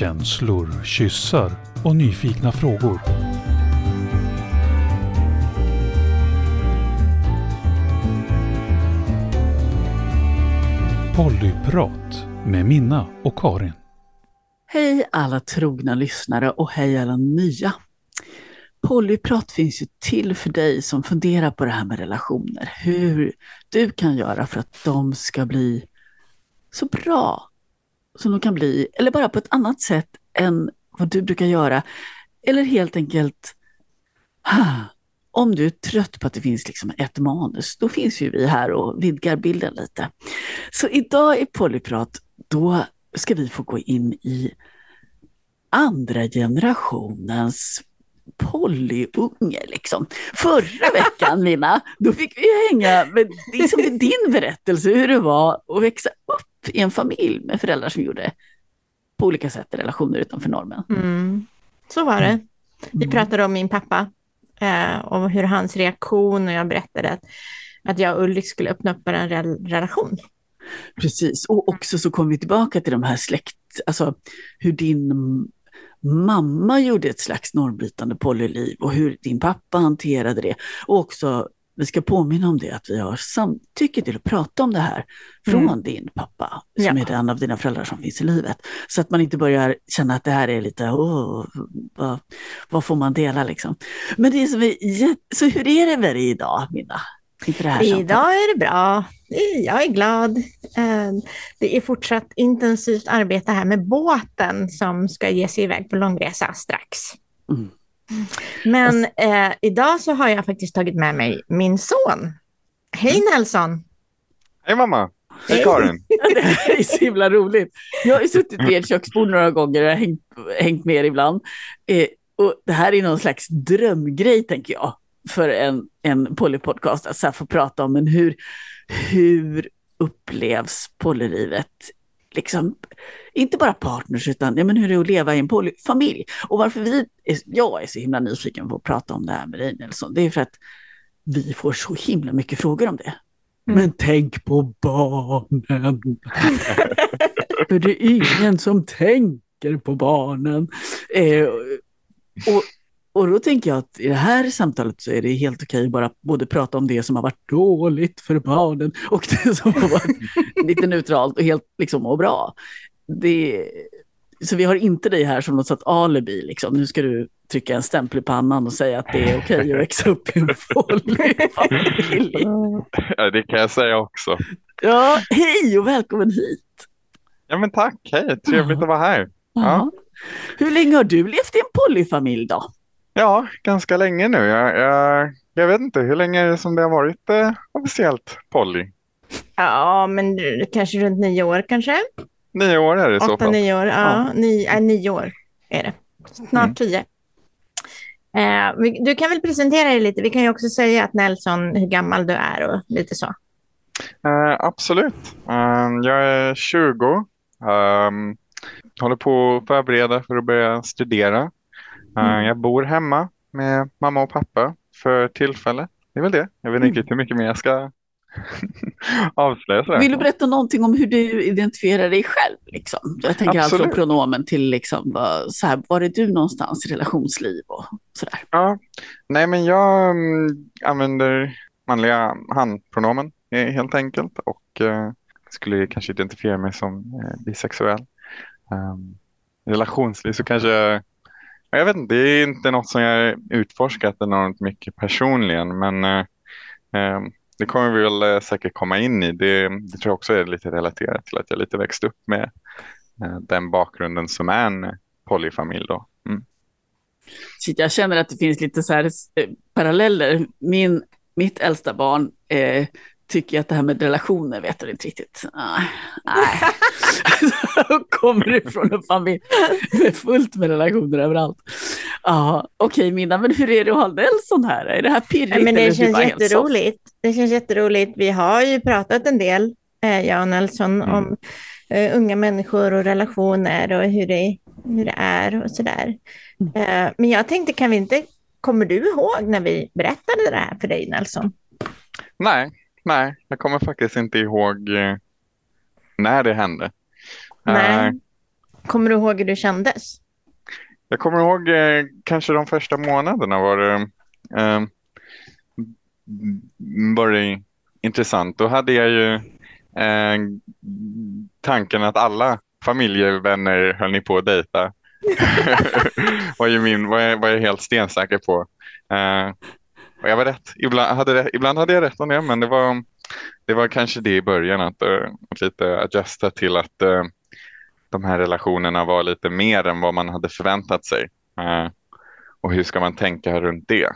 Känslor, kyssar och nyfikna frågor. Pollyprat med Minna och Karin. Hej alla trogna lyssnare och hej alla nya. Pollyprat finns ju till för dig som funderar på det här med relationer. Hur du kan göra för att de ska bli så bra som de kan bli, eller bara på ett annat sätt än vad du brukar göra. Eller helt enkelt, om du är trött på att det finns liksom ett manus, då finns ju vi här och vidgar bilden lite. Så idag i Polyprat, då ska vi få gå in i andra generationens Pollyunge liksom. Förra veckan Mina, då fick vi hänga med liksom din berättelse hur det var att växa upp i en familj med föräldrar som gjorde på olika sätt relationer utanför normen. Mm. Så var det. Vi Mm. pratade om min pappa eh, och hur hans reaktion och jag berättade att, att jag och Ulrik skulle öppna upp en rel- relation. Precis, och också så kom vi tillbaka till de här släkt, alltså hur din mamma gjorde ett slags normbrytande polyliv och hur din pappa hanterade det. Och också, vi ska påminna om det, att vi har samtycke till att prata om det här från Mm. din pappa, som Ja. är den av dina föräldrar som finns i livet. Så att man inte börjar känna att det här är lite, vad, vad får man dela liksom. Men det är som är, så hur är det med dig idag, Minna? Idag är det bra. Jag är glad. Eh, Det är fortsatt intensivt arbete här med båten som ska ge sig iväg på långresa strax. Mm. Men eh, idag så har jag faktiskt tagit med mig min son. Hej Nelson! Hej mamma! Hej. Karin! Det här är så himla roligt. Jag har ju suttit vid ett köksbord några gånger och hängt, hängt med er ibland. Eh, och det här är någon slags drömgrej, tänker jag, för en, en polypodcast. Att så här få prata om men hur, hur upplevs polylivet? Liksom, inte bara partners, utan ja, men hur det är att leva i en polyfamilj. Och varför vi, är, jag är så himla nyfiken på att prata om det här med dig Nelson, det är för att vi får så himla mycket frågor om det. Mm. Men tänk på barnen. För det är ingen som tänker på barnen. Eh, och, och då tänker jag att i det här samtalet så är det helt okej att bara både prata om det som har varit dåligt för barnen och det som har varit lite neutralt och helt liksom och bra. Det, så vi har inte dig här som något sorts alibi, liksom. nu ska du trycka en stämpel i pannan och säga att det är okej att växa upp i en polyfamilj. Ja, det kan jag säga också. Ja, hej och välkommen hit. Ja men tack, hej, trevligt att vara här. Ja. Hur länge har du levt i en polyfamilj då? Ja, ganska länge nu. Jag, jag, jag vet inte hur länge är det som det har varit eh, officiellt Polly. Ja, men kanske runt nio år kanske? Nio år är det i så Åtta, fall. nio år. Ja, Ja. Nio, äh, nio år är det. Snart Mm. tio. Eh, du kan väl presentera dig lite. Vi kan ju också säga att Nelson, hur gammal du är och lite så. Eh, absolut. Ehm, jag är 20. Um, håller på att förbereda för att börja studera. Eh, Mm. Jag bor hemma med mamma och pappa för tillfället. Det är väl det. Jag vet inte Mm. riktigt hur mycket mer jag ska avslöja. sådär. Vill du berätta någonting om hur du identifierar dig själv? Liksom? Jag tänker allt från Absolut. pronomen till liksom, så här, var är du någonstans i relationsliv och sådär. Ja, nej men jag mm, använder manliga han-pronomen eh, helt enkelt och eh, skulle kanske identifiera mig som eh, bisexuell. Um, relationsliv så kanske, jag vet inte, det är inte något som jag utforskat enormt mycket personligen men eh, ehm, det kommer vi väl eh, säkert komma in i. Det, det tror jag också är lite relaterat till att jag lite växt upp med eh, den bakgrunden som är en polyfamilj då. Mm. Jag känner att det finns lite så här, eh, paralleller. Min, mitt äldsta barn eh, tycker att det här med relationer vet du inte riktigt. Ah, Nej. Kommer ifrån en familj med fullt med relationer överallt. Ja, okej Minna, men hur är det att ha Nelson här? Är det här pirrigt? Nej, men det känns jätteroligt. Det känns jätteroligt. Vi har ju pratat en del, eh, jag och Nelson, Mm. om eh, unga människor och relationer och hur det, hur det är och sådär. Mm. Eh, men jag tänkte, kan vi inte, kommer du ihåg när vi berättade det här för dig Nelson? Nej, nej, jag kommer faktiskt inte ihåg eh, när det hände. Nej. Eh, Kommer du ihåg hur det kändes? Jag kommer ihåg eh, kanske de första månaderna var det, eh, var det intressant. Då hade jag ju eh, tanken att alla familjevänner höll ni på att dejta. var, ju min, var, jag, var jag helt stensäker på. Eh, och jag var rätt. Ibland hade, ibland hade jag rätt om det, men det var, det var kanske det i början, att, eh, att lite adjusta till att uh, de här relationerna var lite mer än vad man hade förväntat sig. Uh, och hur ska man tänka runt det?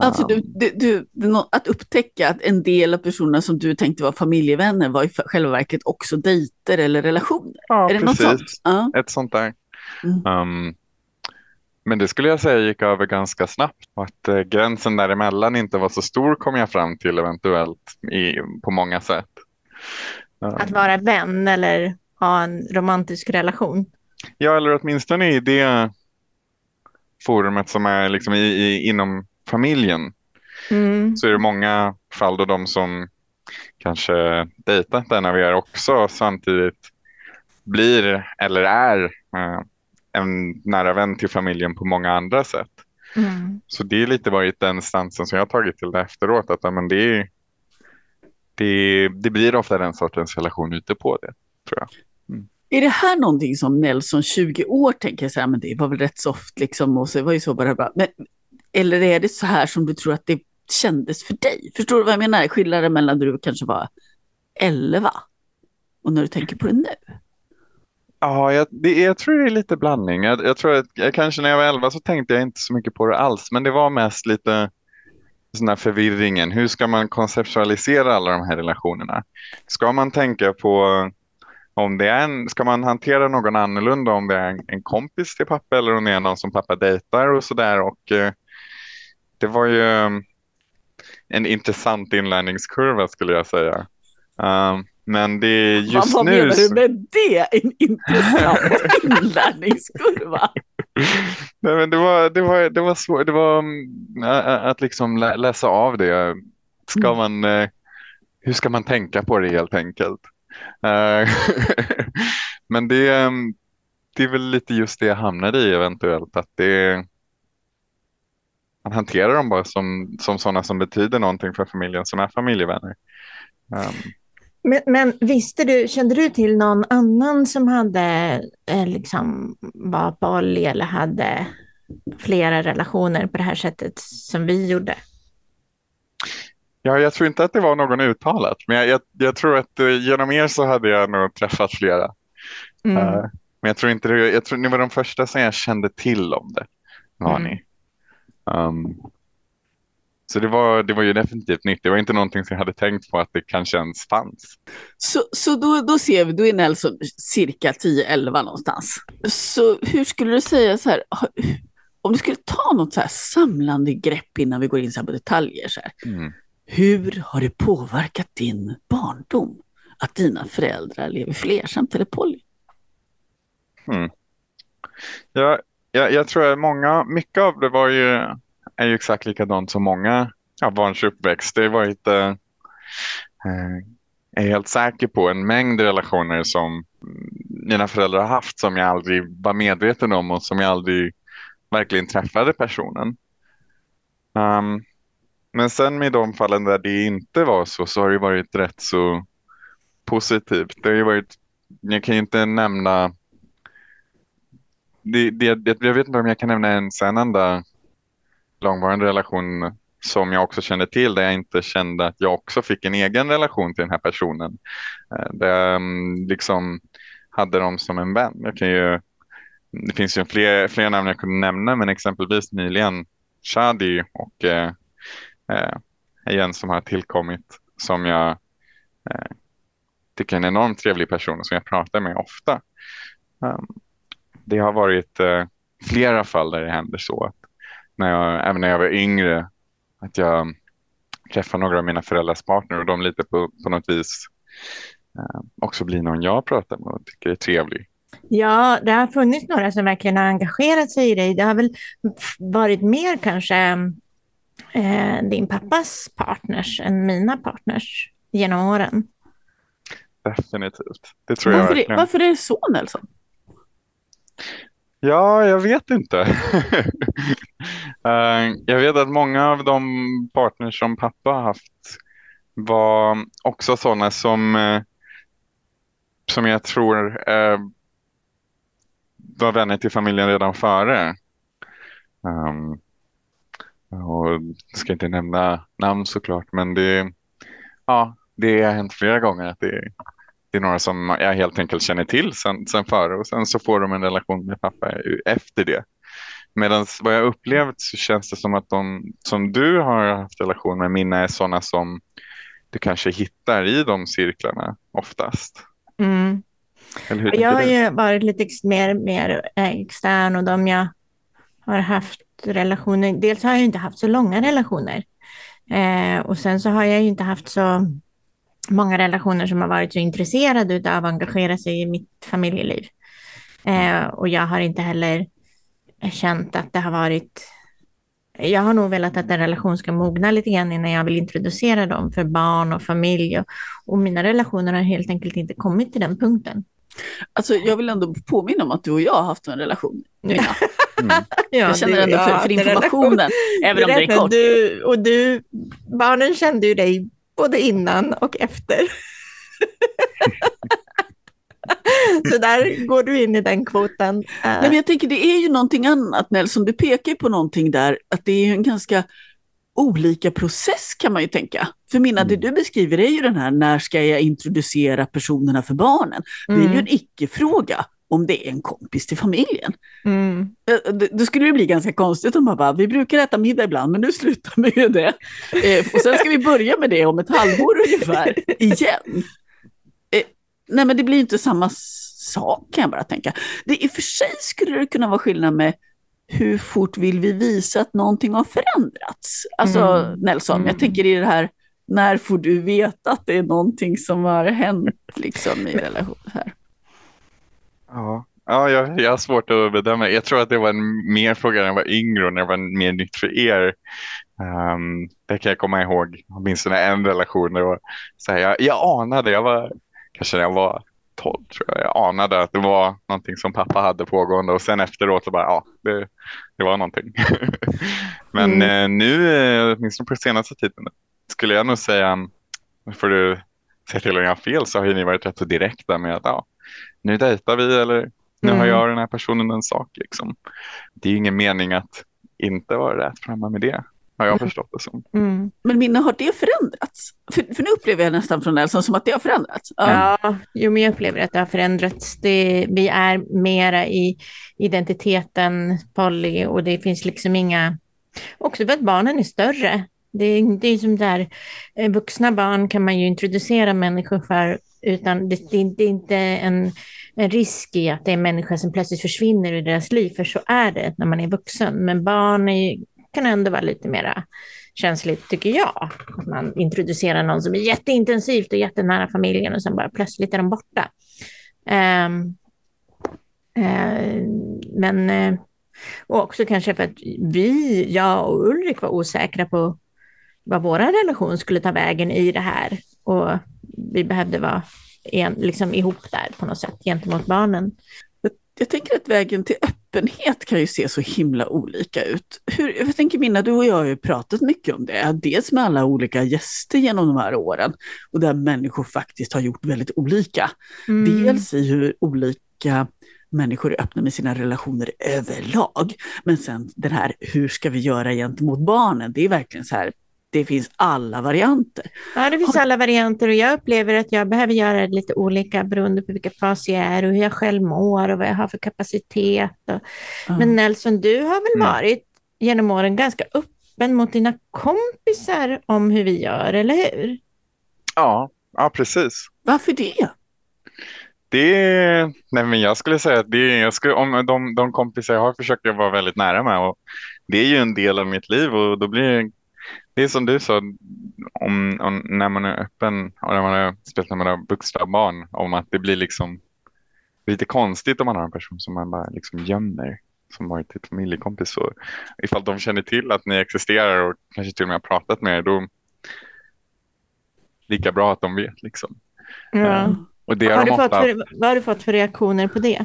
Alltså du, du, du, att upptäcka att en del av personerna som du tänkte var familjevänner var i själva verket också dejter eller relationer. Ja, är det precis. något sånt? Ja. Ett sånt där. Mm. Um, men det skulle jag säga gick över ganska snabbt. Och att eh, gränsen däremellan inte var så stor kom jag fram till eventuellt i, på många sätt. Att vara vän eller ha en romantisk relation? Ja, eller åtminstone i det forumet som är liksom i, i, inom familjen Mm. så är det många fall då de som kanske dejtat den av er också samtidigt blir eller är eh, en nära vän till familjen på många andra sätt. Mm. Så det är lite varit den stansen som jag har tagit till det efteråt. Att, men det, är, det, det blir ofta den sortens relation ute på det, tror jag. Är det här någonting som Nelson 20 år tänker så här, men det var väl rätt soft liksom och så det var ju så bara bra. Men, eller är det så här som du tror att det kändes för dig? Förstår du vad jag menar? Skillnaden mellan när du kanske var 11 och när du tänker på det nu? Ja, jag, det, jag tror det är lite blandning. Jag, jag tror att jag, kanske när jag var 11 så tänkte jag inte så mycket på det alls, men det var mest lite sån här förvirringen. Hur ska man konceptualisera alla de här relationerna? Ska man tänka på om det är en, ska man hantera någon annorlunda om det är en, en kompis till pappa eller om det är någon som pappa dejtar och sådär. Och eh, det var ju eh, en intressant inlärningskurva skulle jag säga. Um, men det är just vad, vad nu... menar så- du med det? En intressant inlärningskurva? Nej, men det var, det var, det var svårt. Det var mm, att liksom lä läsa av det. Ska Mm. man, eh, hur ska man tänka på det helt enkelt? Eh, men det, mm, det är väl lite just det jag hamnade i eventuellt. Att det, man hanterar dem bara som, som sådana som betyder någonting för familjen, som är familjevänner. Um, Men, men visste du, kände du till någon annan som hade eh, liksom var poly eller hade flera relationer på det här sättet som vi gjorde? Ja, jag tror inte att det var någon uttalat, men jag, jag, jag tror att eh, genom er så hade jag nog träffat flera. Mm. Eh, men jag tror inte det, jag tror ni var de första som jag kände till om det. Var Mm. ni. Um, så det var, det var ju definitivt nytt. Det var inte någonting som jag hade tänkt på att det kanske ens fanns. Så, så då, då ser vi, då är Nelson cirka 10-11 någonstans. Så hur skulle du säga så här, om du skulle ta något så här samlande grepp innan vi går in så på detaljer. Så här. Mm. Hur har det påverkat din barndom att dina föräldrar lever flersamt eller poly? Jag, jag, jag tror att många, mycket av det var ju, är ju exakt likadant som många ja, barns uppväxt. Det var inte, eh, jag är helt säker på en mängd relationer som mina föräldrar har haft som jag aldrig var medveten om och som jag aldrig verkligen träffade personen. Um, men sen med de fallen där det inte var så, så har det varit rätt så positivt. Det har ju varit, jag kan ju inte nämna det, det, det, jag vet inte om jag kan nämna ens en enda långvarande relation som jag också kände till, där jag inte kände att jag också fick en egen relation till den här personen. Eh, där jag mm, liksom hade dem som en vän. Jag kan ju, mm, det finns ju fler, fler namn jag kunde nämna, men exempelvis nyligen Shadi och eh, eh igen som har tillkommit som jag eh, tycker är en enormt trevlig person och som jag pratar med ofta. Um, det har varit eh, flera fall där det händer så. När jag, även när jag var yngre, att jag träffar några av mina föräldrars partner och de lite på, på något vis eh, också blir någon jag pratar med och tycker är trevlig. Ja, det har funnits några som verkligen har engagerat sig i dig. Det har väl varit mer kanske eh, din pappas partners än mina partners genom åren. definitivt. Det tror jag Varför, är, verkligen. varför är det så Nelson? Ja, jag vet inte. Eh, jag vet att många av de partners som pappa har haft var också sådana som, eh, som jag tror eh, var vänner till familjen redan före. Um, och jag ska inte nämna namn såklart, men det, ja, det har hänt flera gånger att det, det är några som jag helt enkelt känner till sen, sen före och sen så får de en relation med pappa efter det. Medan vad jag upplevt så känns det som att de som du har haft relation med Minna är sådana som du kanske hittar i de cirklarna oftast. Mm. Jag har ju varit lite mer, mer eh, extern och de jag har haft relationer, dels har jag inte haft så långa relationer. Eh, och sen så har jag ju inte haft så många relationer som har varit så intresserade av att engagera sig i mitt familjeliv. Eh, och jag har inte heller känt att det har varit... Jag har nog velat att en relation ska mogna lite grann innan jag vill introducera dem för barn och familj. Och, och mina relationer har helt enkelt inte kommit till den punkten. Alltså, jag vill ändå påminna om att du och jag har haft en relation. Mm. Ja, Jag känner ändå för, för informationen, även om det är kort. Du, och du, barnen kände ju dig både innan och efter. Så där går du in i den kvoten. Eh, Nej, men jag tänker det är ju någonting annat Nelson, du pekar ju på någonting där, att det är ju en ganska olika process kan man ju tänka. För Minna, det du beskriver är ju den här, när ska jag introducera personerna för barnen? Det är ju Mm. en icke-fråga om det är en kompis till familjen. Mm. Då skulle det bli ganska konstigt om man bara, vi brukar äta middag ibland, men nu slutar vi ju det. Eh, och sen ska vi börja med det om ett halvår ungefär, igen. Eh, nej, men det blir inte samma sak kan jag bara tänka. Det, I och för sig skulle det kunna vara skillnad med hur fort vill vi visa att någonting har förändrats? Alltså Mm. Nelson, Mm. jag tänker i det här, när får du veta att det är någonting som har hänt liksom i relation här? Ja, ja jag, jag har svårt att bedöma. Jag tror att det var en mer fråga när jag var yngre och när det var mer nytt för er. Um, det kan jag komma ihåg, åtminstone en relation. Det var, så här, jag, jag anade, jag var kanske när jag var 12 tror jag, jag anade att det var någonting som pappa hade pågående och sen efteråt så bara, ja, det, det var någonting. Men eh, nu, eh, åtminstone på senaste tiden, skulle jag nog säga, får du säga till om jag har fel, så har ju ni varit rätt så direkta med att ja, nu dejtar vi eller nu har Mm. jag och den här personen en sak. Liksom. Det är ju ingen mening att inte vara rätt framme med det, har jag förstått det som. Mm. Men Minna, har det förändrats? För, för nu upplever jag nästan från Nelson som att det har förändrats. Ja. Ja, jo, men jag upplever att det har förändrats. Det, vi är mera i identiteten poly och det finns liksom inga... Också för att barnen är större. Det, är- det är som där, eh, vuxna barn kan man ju introducera människor för utan det, det, det är inte en, en risk i att det är en människa som plötsligt försvinner ur deras liv, för så är det när man är vuxen. Men barn är, ju- kan ändå vara lite mera känsligt, tycker jag. Att man introducerar någon som är jätteintensivt och jättenära familjen och sen bara plötsligt är de borta. Um, uh, men uh, och också kanske för att vi, jag och Ulrik var osäkra på vad vår relation skulle ta vägen i det här. Och vi behövde vara en, liksom ihop där på något sätt gentemot barnen. Jag tänker att vägen till öppenhet kan ju se så himla olika ut. Hur, jag tänker Minna, du och jag har ju pratat mycket om det. Dels med alla olika gäster genom de här åren och där människor faktiskt har gjort väldigt olika. Mm. Dels i hur olika människor är öppna med sina relationer överlag. Men sen den här, hur ska vi göra gentemot barnen? Det är verkligen så här, det finns alla varianter. Ja, det finns alla varianter och jag upplever att jag behöver göra det lite olika beroende på vilka fas jag är och hur jag själv mår och vad jag har för kapacitet. Och... Men Nelson, du har väl Mm. varit genom åren ganska öppen mot dina kompisar om hur vi gör, eller hur? Ja, ja precis. Varför det? Det är, nej men jag skulle säga att det är, jag skulle, om de, de kompisar jag har försöker jag vara väldigt nära med och det är ju en del av mitt liv och då blir det, det är som du sa, om, om, när man är öppen och när man är, speciellt när man har vuxna barn, om att det blir liksom lite konstigt om man har en person som man bara liksom gömmer som varit ett familjekompis. Så ifall de känner till att ni existerar och kanske till och med har pratat med er, då lika bra att de vet liksom. Ja. Och det har du ofta... för, vad har du fått för reaktioner på det?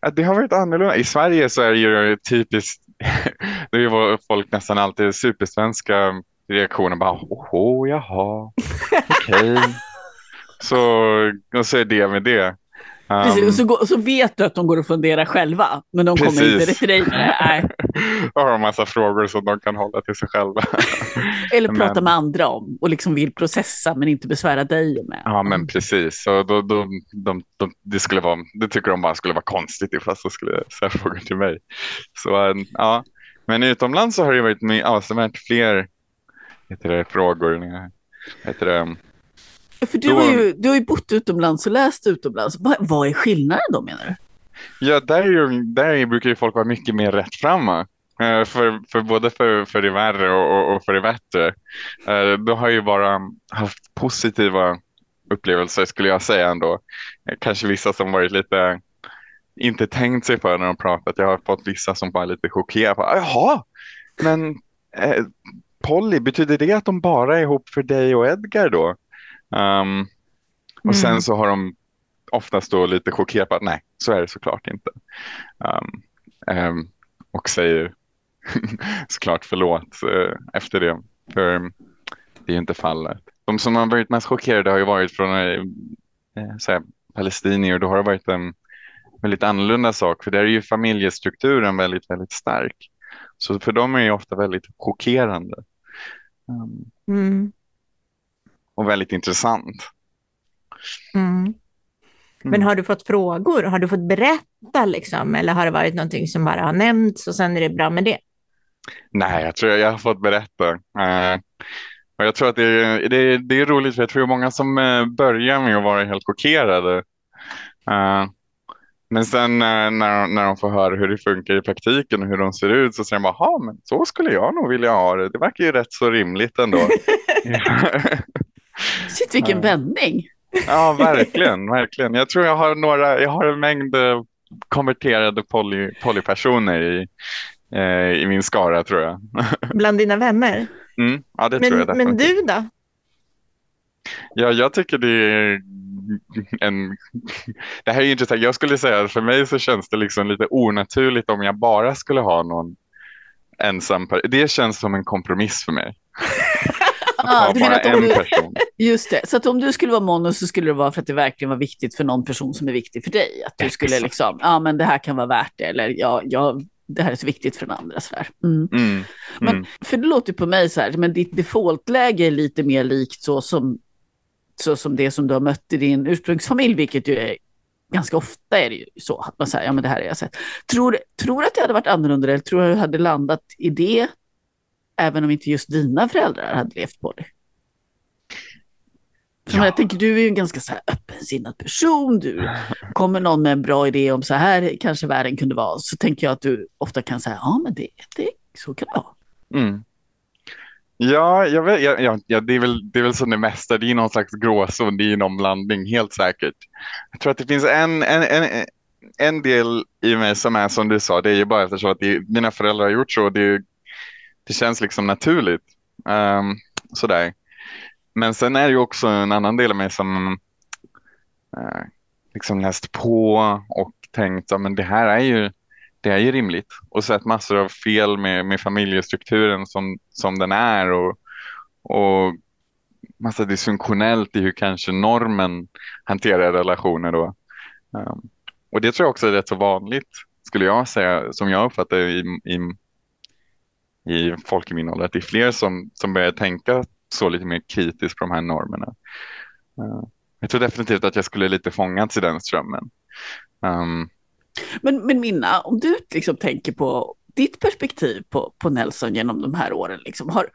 Ja, det har varit annorlunda. I Sverige så är det ju typiskt, det är ju folk nästan alltid supersvenska reaktioner. Bara, åh, jaha, okej. så, och så är det med det. Um, Precis, och så, går, så vet du att de går och funderar själva, men de kommer Precis. inte till dig. Nej. och har en massa frågor som de kan hålla till sig själva. Eller Men- prata med andra om och liksom vill processa men inte besvära dig med. Ja, men precis. Så då, då, de, de, det, skulle vara, det tycker de bara skulle vara konstigt ifall så skulle ställa frågor till mig. Så eh, ja, men utomlands så har det varit med avsevärt fler heter det, frågor. Heter det, För du Då- har, ju, du har ju bott utomlands och läst utomlands. Vad, vad är skillnaden då menar du? Ja, där, är ju, där brukar ju folk vara mycket mer rättframma. Eh, För, för både för, för det värre och, och, för det bättre. Eh, Då har ju bara haft positiva upplevelser skulle jag säga ändå. Eh, Kanske vissa som varit lite inte tänkt sig för när de pratat. Jag har fått vissa som bara är lite chockerade. Jaha, men eh, Polly, betyder det att de bara är ihop för dig och Edgar då? Um, och sen Mm. så har de oftast då lite chockerat på att nej, så är det såklart inte. Um, ehm, och säger såklart förlåt eh, efter det. För det är inte fallet. De som har varit mest chockerade har ju varit från så här, palestinier. Då har det varit en väldigt annorlunda sak. För där är ju familjestrukturen väldigt, väldigt stark. Så för dem är det ofta väldigt chockerande. Um, Mm. och väldigt intressant. Mm. Men har du fått frågor? Har du fått berätta liksom? Eller har det varit någonting som bara har nämnts och sen är det bra med det? Nej, jag tror jag har fått berätta. Eh, och jag tror att det är, det, är, det är roligt för jag tror det är många som eh, börjar med att vara helt chockerade. Eh, men sen när, när de får höra hur det funkar i praktiken och hur de ser ut så säger de bara, "Ha, men så skulle jag nog vilja ha det. Det verkar ju rätt så rimligt ändå. Shit vilken vändning. Ja, verkligen, verkligen. Jag tror jag har några, jag har en mängd eh, konverterade poly, polypersoner i, eh, i min skara tror jag. Bland dina vänner? Mm, ja, det tror Men, jag definitivt. men du då? Ja, jag tycker det är en... Det här är intressant. Jag skulle säga att för mig så känns det liksom lite onaturligt om jag bara skulle ha någon ensam. Det känns som en kompromiss för mig. Ah, du menar att om du, person. just det, så att om du skulle vara mono så skulle det vara för att det verkligen var viktigt för någon person som är viktig för dig. Att du skulle Exakt. liksom, ja men det här kan vara värt det eller ja, ja det här är så viktigt för den andra. Sådär. Mm. Mm, Men, mm. För det låter på mig så här, men ditt defaultläge är lite mer likt så som, så som det som du har mött i din ursprungsfamilj, vilket ju är ganska ofta är det ju så att man säger, ja men det här har jag sett. Tror, tror du att det hade varit annorlunda eller tror du att du hade landat i det även om inte just dina föräldrar hade levt på det? För Ja. Jag tänker, du är ju en ganska så här öppensinnad person. Du kommer någon med en bra idé om så här kanske världen kunde vara, så tänker jag att du ofta kan säga, ja men det, det, så kan det vara. Mm. Ja, jag vet, ja, ja, det, är väl, det är väl som det mesta. Det är någon slags gråzon, det är någon blandning, helt säkert. Jag tror att det finns en, en, en, en del i mig som är som du sa, det är ju bara eftersom att det, mina föräldrar har gjort så. Det, det känns liksom naturligt. Um, sådär. Men sen är det ju också en annan del av mig som uh, liksom läst på och tänkt att det här är ju det är ju rimligt och sett massor av fel med, med familjestrukturen som, som den är och, och massa dysfunktionellt i hur kanske normen hanterar relationer då. Um, och det tror jag också är rätt så vanligt skulle jag säga som jag uppfattar i, i, i folk i min ålder att det är fler som, som börjar tänka så lite mer kritiskt på de här normerna. Uh, jag tror definitivt att jag skulle lite fångats i den strömmen. Um, Men, men Minna, om du liksom tänker på ditt perspektiv på, på Nelson genom de här åren, liksom, har,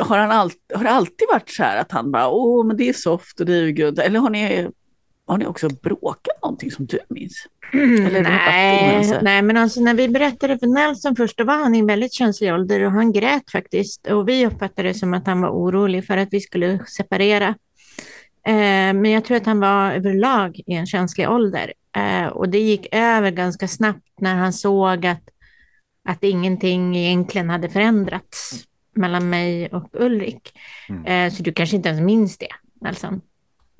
har, han all, har det alltid varit så här att han bara, åh, men det är soft och det är ju gud, eller har ni, har ni också bråkat någonting som du minns? Bara nej, nej, men alltså när vi berättade för Nelson först, då var han i en väldigt känslig ålder och han grät faktiskt. Och vi uppfattade det som att han var orolig för att vi skulle separera. Eh, men jag tror att han var överlag i en känslig ålder. Eh, och det gick över ganska snabbt när han såg att, att ingenting egentligen hade förändrats mellan mig och Ulrik. Mm. Eh, så du kanske inte ens minns det, Nelson?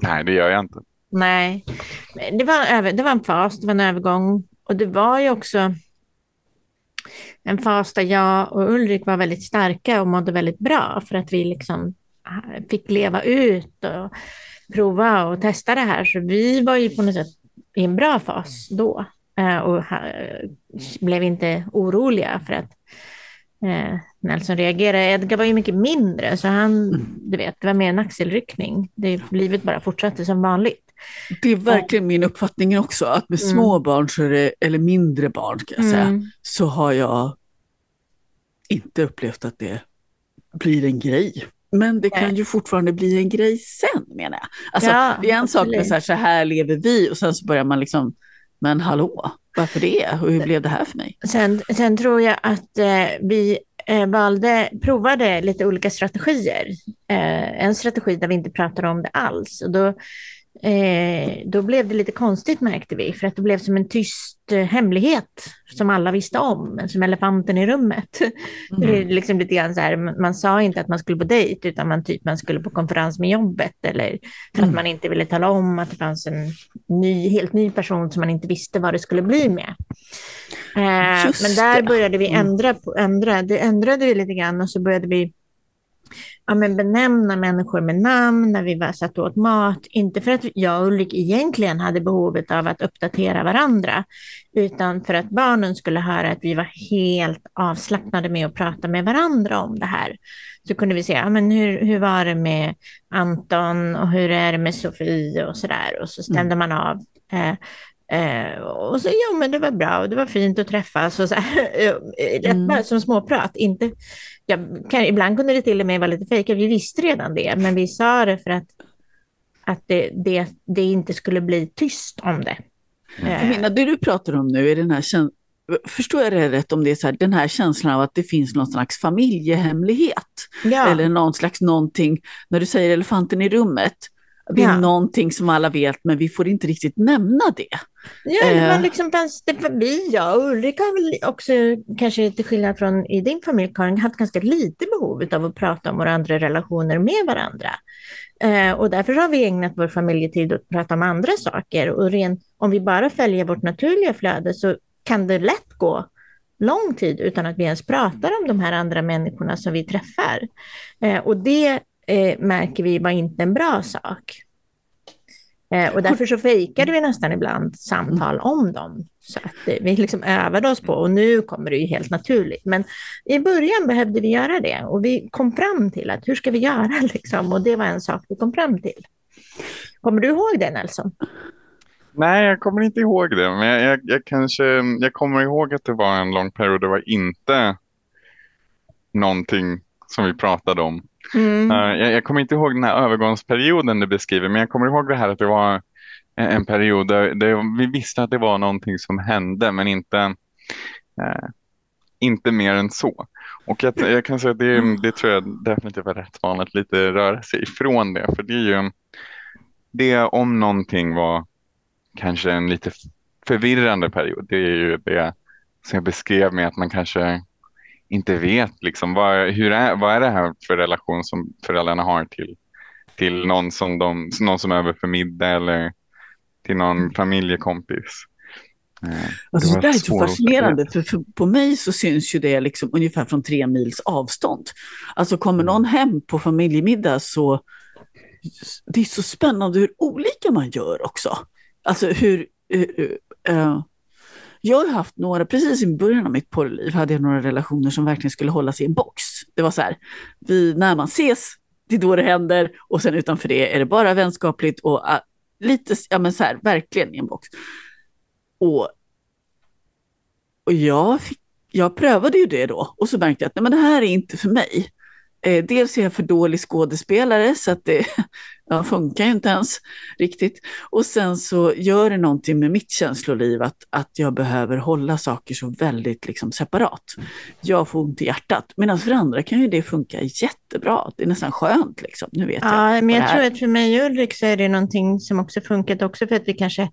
nej, det gör jag inte. Nej, det var, det var en fas, det var en övergång. Och det var ju också en fas där jag och Ulrik var väldigt starka och mådde väldigt bra för att vi liksom ah, fick leva ut och prova och testa det här. Så vi var ju på något sätt i en bra fas då eh, och blev inte oroliga för att eh, Nelson reagerade. Edgar var ju mycket mindre, så han, du vet, det var mer en axelryckning. Det, livet bara fortsatte som vanligt. Det är verkligen min uppfattning också, att med mm. små barn, så det, eller mindre barn ska jag säga, mm. så har jag inte upplevt att det blir en grej. Men det kan ju fortfarande bli en grej sen menar jag. Alltså, ja, det är en sak med så här, så här lever vi och sen så börjar man liksom, men hallå, varför det? Och hur blev det här för mig? Sen, sen tror jag att eh, vi eh, valde, provade lite olika strategier. Eh, en strategi där vi inte pratade om det alls. Och då Eh, då blev det lite konstigt märkte vi, för att det blev som en tyst eh, hemlighet som alla visste om, som elefanten i rummet. Mm. liksom lite grann så här, man sa inte att man skulle på dejt, utan man, typ, man skulle på konferens med jobbet, eller för mm. att man inte ville tala om att det fanns en ny, helt ny person som man inte visste vad det skulle bli med. Eh, men där började vi mm. ändra, på, ändra, det ändrade vi lite grann och så började vi ja, men benämna människor med namn när vi var satt åt mat. Inte för att jag och Ulrik egentligen hade behovet av att uppdatera varandra, utan för att barnen skulle höra att vi var helt avslappnade med att prata med varandra om det här. Så kunde vi se, ja, men hur, hur var det med Anton och hur är det med Sofie och så där. Och så stämde mm. man av. Eh, Eh, och så, ja men det var bra och det var fint att träffas och så här, rätt mm. bara som småprat. Inte, kan, ibland kunde det till och med vara lite fejkat, vi visste redan det, men vi sa det för att, att det, det, det inte skulle bli tyst om det. Eh. det du pratar om nu är den här känslan Förstår jag det rätt om det är så här, den här känslan av att det finns någon slags familjehemlighet? Ja. Eller någon slags någonting, när du säger elefanten i rummet, det är ja. någonting som alla vet men vi får inte riktigt nämna det. Ja, var eh. liksom, vi, jag och Ulrika har väl också, kanske till skillnad från i din familj Karin, haft ganska lite behov av att prata om våra andra relationer med varandra. Eh, och därför har vi ägnat vår familjetid åt att prata om andra saker. Och ren, om vi bara följer vårt naturliga flöde så kan det lätt gå lång tid utan att vi ens pratar om de här andra människorna som vi träffar. Eh, och det eh, märker vi var inte en bra sak. Eh, och därför så fejkade vi nästan ibland samtal om dem. Så att eh, vi liksom övade oss på, och nu kommer det ju helt naturligt. Men i början behövde vi göra det och vi kom fram till att hur ska vi göra liksom? Och det var en sak vi kom fram till. Kommer du ihåg det Nelson? Nej, jag kommer inte ihåg det. Men jag, jag, jag, kanske, jag kommer ihåg att det var en lång period. Det var inte någonting som vi pratade om. Mm. Uh, jag, jag, kommer inte ihåg den här övergångsperioden du beskriver, men jag kommer ihåg det här att det var en period där, där vi visste att det var någonting som hände, men inte, uh, inte mer än så. Och jag, jag kan säga att det, mm. det tror jag definitivt är rätt vanligt, lite röra sig ifrån det. För det är ju, det om någonting var kanske en lite förvirrande period, det är ju det som jag beskrev med att man kanske inte vet liksom, vad, hur är, vad är det här för relation som föräldrarna har till, till någon, som de, någon som är över för middag eller till någon mm. familjekompis. Eh, alltså, det, det är så fascinerande, för, för, på mig så syns ju det liksom ungefär från tre mils avstånd. Alltså kommer någon hem på familjemiddag så det är så spännande hur olika man gör också. Alltså hur, uh, uh, jag har haft några, precis i början av mitt porrliv hade jag några relationer som verkligen skulle hållas i en box. Det var så här, vi, när man ses, det är då det händer och sen utanför det är det bara vänskapligt och uh, lite, ja men så här, verkligen i en box. Och, och jag, fick, jag prövade ju det då och så märkte jag att nej, men det här är inte för mig. Eh, dels är jag för dålig skådespelare så att det ja, funkar ju inte ens riktigt. Och sen så gör det någonting med mitt känsloliv att, att jag behöver hålla saker så väldigt liksom, separat. Jag får ont i hjärtat. Medan för andra kan ju det funka jättebra. Det är nästan skönt. Liksom. Nu vet ja, jag men jag tror att för mig och Ulrik så är det någonting som också funkat också för att vi kanske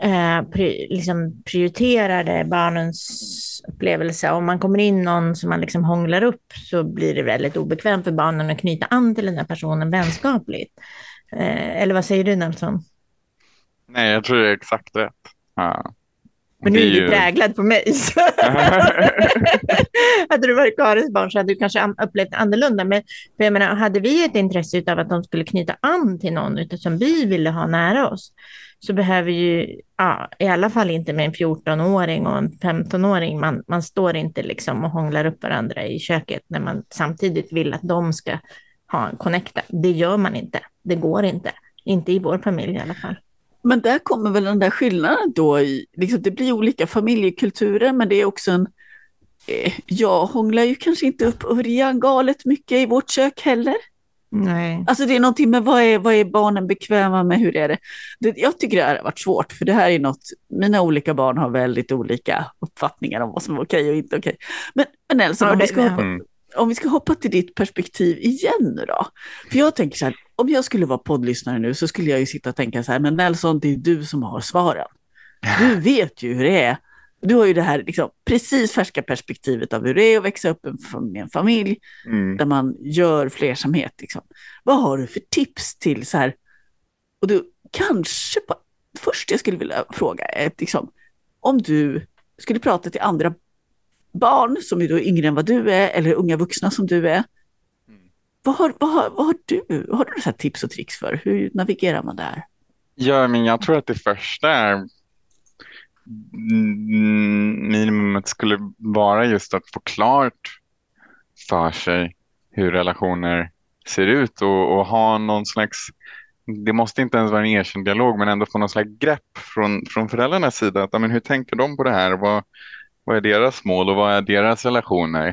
eh, pri, liksom prioriterade barnens upplevelse. Om man kommer in någon som man liksom hånglar upp så blir det väldigt obekvämt för barnen att knyta an till den här personen vänskapligt. Eh, eller vad säger du Nelson? Nej, jag tror det är exakt rätt. Ja. Men nu är du präglad på mig. Hade du varit Karins barn så hade du kanske an- upplevt annorlunda. Men för jag menar, hade vi ett intresse av att de skulle knyta an till någon som vi ville ha nära oss så behöver ju, ja, i alla fall inte med en 14-åring och en 15-åring, man, man står inte liksom och hånglar upp varandra i köket när man samtidigt vill att de ska ha en connecta. Det gör man inte. Det går inte. Inte i vår familj i alla fall. Men där kommer väl den där skillnaden då i, liksom det blir olika familjekulturer men det är också en, eh, jag hånglar ju kanske inte upp Örjan galet mycket i vårt kök heller. Nej. Alltså det är någonting med vad är, vad är barnen bekväma med, hur är det? det? Jag tycker det här har varit svårt för det här är något, mina olika barn har väldigt olika uppfattningar om vad som är okej och inte okej. Men, men Nelson, om, vi det- ska hoppa, Mm. om vi ska hoppa till ditt perspektiv igen nu då. För jag tänker så här, om jag skulle vara poddlyssnare nu så skulle jag ju sitta och tänka så här, men Nelson, det är du som har svaren. Du vet ju hur det är. Du har ju det här liksom, precis färska perspektivet av hur det är att växa upp med en familj Mm. där man gör flersamhet. Liksom. Vad har du för tips till så här? Och du kanske, på, först jag skulle vilja fråga är liksom, om du skulle prata till andra barn som är då yngre än vad du är eller unga vuxna som du är. Vad har, vad har, vad har du? Har du så här tips och tricks för? Hur navigerar man där? Ja, men jag tror att det första är mm, minimumet skulle vara just att få klart för sig hur relationer ser ut och, och ha någon slags, det måste inte ens vara en erkänd dialog, men ändå få någon slags grepp från, från föräldrarnas sida. Att, men hur tänker de på det här? Vad, vad är deras mål och vad är deras relationer?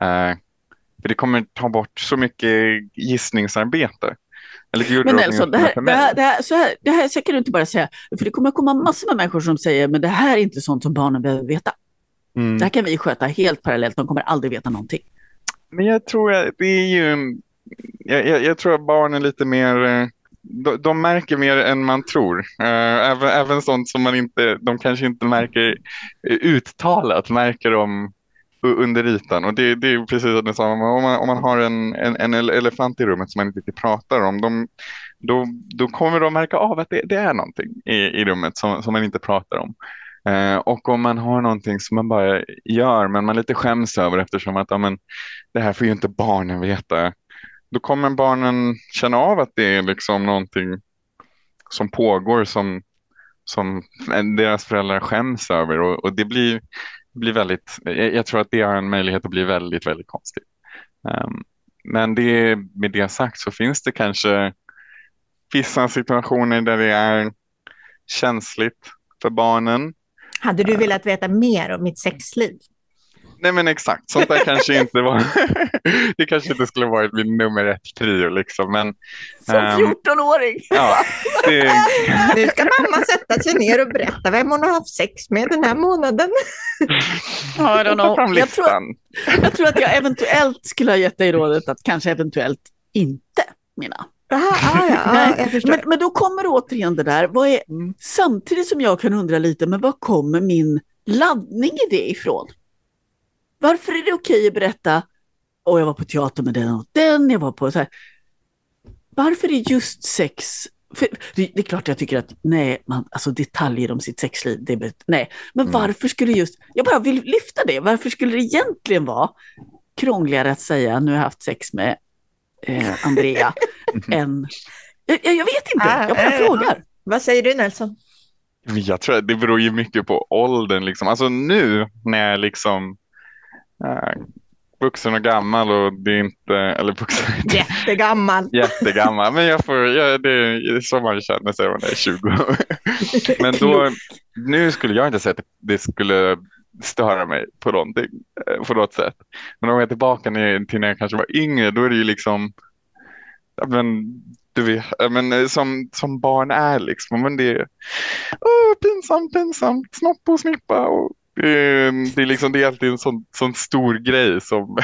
Eh, för det kommer ta bort så mycket gissningsarbete. Men Nelson, det här, det, här, det, här, så här, det här så kan du inte bara säga, för det kommer komma massor med människor som säger, men det här är inte sånt som barnen behöver veta. Mm. Det här kan vi sköta helt parallellt, de kommer aldrig veta någonting. Men jag tror att det är ju, jag, jag, jag tror att barn är lite mer, eh, de, de märker mer än man tror. Eh, även, även sånt som man inte, de kanske inte märker eh, uttalat, märker de under ytan. Och det, det är precis det samma, om man, om man har en, en, en elefant i rummet som man inte riktigt pratar om, de, då, då kommer de märka av att det, det är någonting i, i rummet som, som man inte pratar om. Eh, och om man har någonting som man bara gör, men man lite skäms över eftersom att ja, men, det här får ju inte barnen veta. Då kommer barnen känna av att det är liksom någonting som pågår som, som deras föräldrar skäms över och, och det blir, blir väldigt, jag, jag tror att det har en möjlighet att bli väldigt, väldigt konstigt. Ehm, men det, med det sagt så finns det kanske vissa situationer där det är känsligt för barnen. Hade du velat veta mer om mitt sexliv? Nej men exakt, sånt där kanske inte var, det kanske inte skulle varit min nummer ett prio liksom, men Som Ehm, 14-åring! ja, det, Nu ska mamma sätta sig ner och berätta vem hon har haft sex med den här månaden. I don't ta fram know. Jag, tror, jag tror att jag eventuellt skulle ha gett dig rådet att kanske eventuellt inte, mina. Aha, ah, ja, ja, jag förstår. Men, men då kommer återigen det där, vad är, Mm. samtidigt som jag kan undra lite, men var kommer min laddning i det ifrån? Varför är det okej att berätta, och jag var på teater med den och den, jag var på så här. Varför är just sex, för det, det är klart jag tycker att nej, man, alltså detaljer om sitt sexliv, det nej. Men Mm. varför skulle just, jag bara vill lyfta det, varför skulle det egentligen vara krångligare att säga nu har jag haft sex med eh, Andrea än, jag, jag vet inte, Ah, jag bara eh, frågar. Vad säger du Nelson? Jag tror att det beror ju mycket på åldern. Liksom. Alltså nu när jag liksom vuxen och gammal och det är inte, eller vuxen, Jättegammal. jättegammal. Men jag får, jag, det är så man känner sig när man är 20. Men då, nu skulle jag inte säga att det skulle störa mig på någonting, eh, på något sätt. Men om jag är tillbaka till när jag kanske var yngre, då är det ju liksom, men, du vet, men, eh, som, som barn är liksom, men det är åh, pinsamt, pinsamt, snopp och snippa. Och, det, är- det, är liksom, det är alltid en sån, sån stor grej som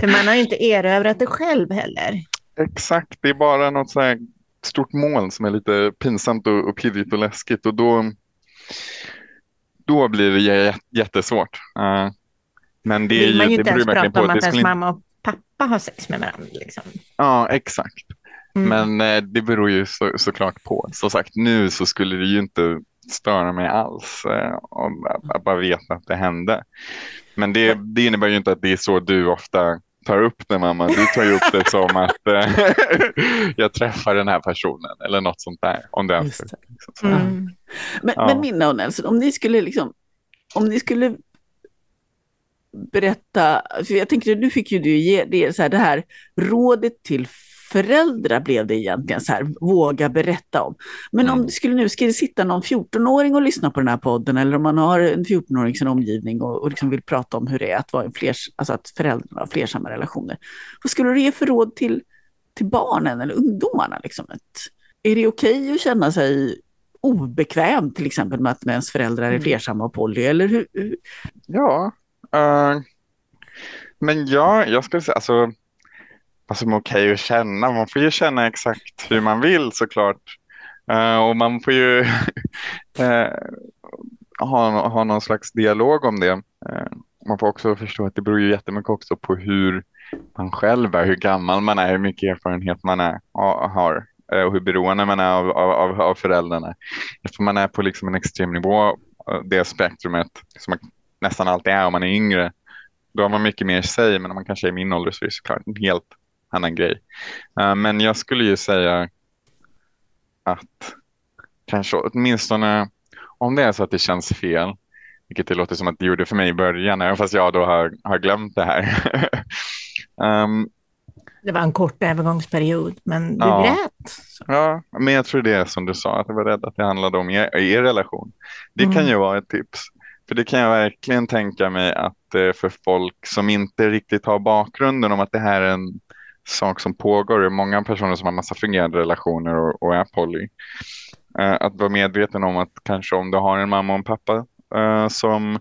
För man har ju inte erövrat det själv heller. Exakt, det är bara något så här stort moln som är lite pinsamt och, och pirrigt och läskigt och då, då blir det jä- jättesvårt. Eh, men det, är vill man ju, ju inte ens prata om att ens mamma och pappa har sex med varandra. Liksom. Ja, exakt. Mm. Men eh, det beror ju så, såklart på. Som sagt, nu så skulle det ju inte störa mig alls eh, om att, bara veta att det hände. Men det, det innebär ju inte att det är så du ofta tar upp det mamma. Du tar ju upp det som att eh, jag träffar den här personen eller något sånt där. Om det Just det. liksom, så. Mm. Men, Ja. men Minna och Nelson, om ni skulle liksom, om ni skulle berätta, för jag tänker nu fick ju du ge det, så här, det här rådet till föräldrar blev det egentligen så här, våga berätta om. Men om Mm. det skulle nu, det sitta någon 14-åring och lyssna på den här podden eller om man har en 14-åring i sin omgivning och, och liksom vill prata om hur det är att vara en flers, alltså att föräldrarna har flersamma relationer. Vad skulle du ge för råd till, till barnen eller ungdomarna? Liksom? Ett, är det okej att känna sig obekväm till exempel med att ens föräldrar är Mm. flersamma och poly? Eller hur, Ja, eh, men ja, jag skulle säga alltså vad som är okej att känna. Man får ju känna exakt hur man vill såklart. Uh, och man får ju uh, ha, ha någon slags dialog om det. Uh, man får också förstå att det beror ju jättemycket också på hur man själv är, hur gammal man är, hur mycket erfarenhet man är, har och hur beroende man är av, av, av, föräldrarna. Eftersom man är på liksom en extrem nivå, det spektrumet som man nästan alltid är om man är yngre, då har man mycket mer i sig, men om man kanske är i min ålder så är det såklart en helt annan grej. Eh, men jag skulle ju säga att kanske åtminstone om det är så att det känns fel, vilket det låter som att det gjorde för mig i början, även fast jag då har, har glömt det här. Ehm, Det var en kort övergångsperiod, men du Ja. grät. Så. Ja, men jag tror det är som du sa, att jag var rädd att det handlade om er, er relation. Det kan Mm. ju vara ett tips. För det kan jag verkligen tänka mig att eh, för folk som inte riktigt har bakgrunden om att det här är en sak som pågår, det är många personer som har massa fungerande relationer och, och är poly. Eh, att vara medveten om att kanske om du har en mamma och en pappa eh, som,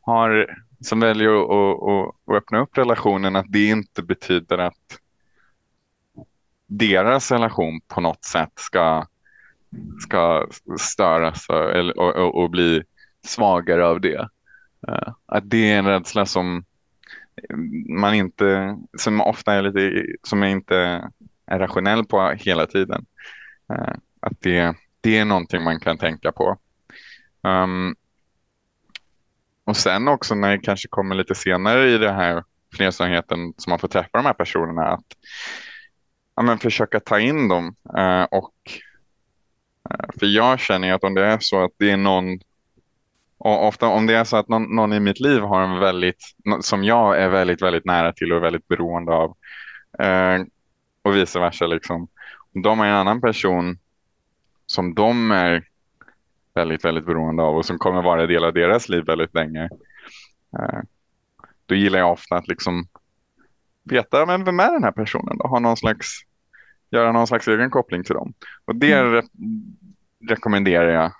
har, som väljer att, att, att, öppna upp relationen, att det inte betyder att deras relation på något sätt ska, ska störas och, och, och, bli svagare av det. Eh, att det är en rädsla som man inte, som ofta är lite, som jag inte är rationell på hela tiden. Eh, att det, det är någonting man kan tänka på. Um, och sen också när det kanske kommer lite senare i det här flersamheten som man får träffa de här personerna, att ja, men försöka ta in dem. Uh, och uh, För jag känner att om det är så att det är någon, och ofta om det är så att någon, någon i mitt liv har en väldigt, som jag är väldigt, väldigt nära till och väldigt beroende av, eh, och vice versa liksom. Om de är en annan person som de är väldigt, väldigt beroende av och som kommer vara en del av deras liv väldigt länge. Eh, då gillar jag ofta att liksom veta, men vem är den här personen då? Ha någon slags, göra någon slags egen koppling till dem. Och det re rekommenderar jag.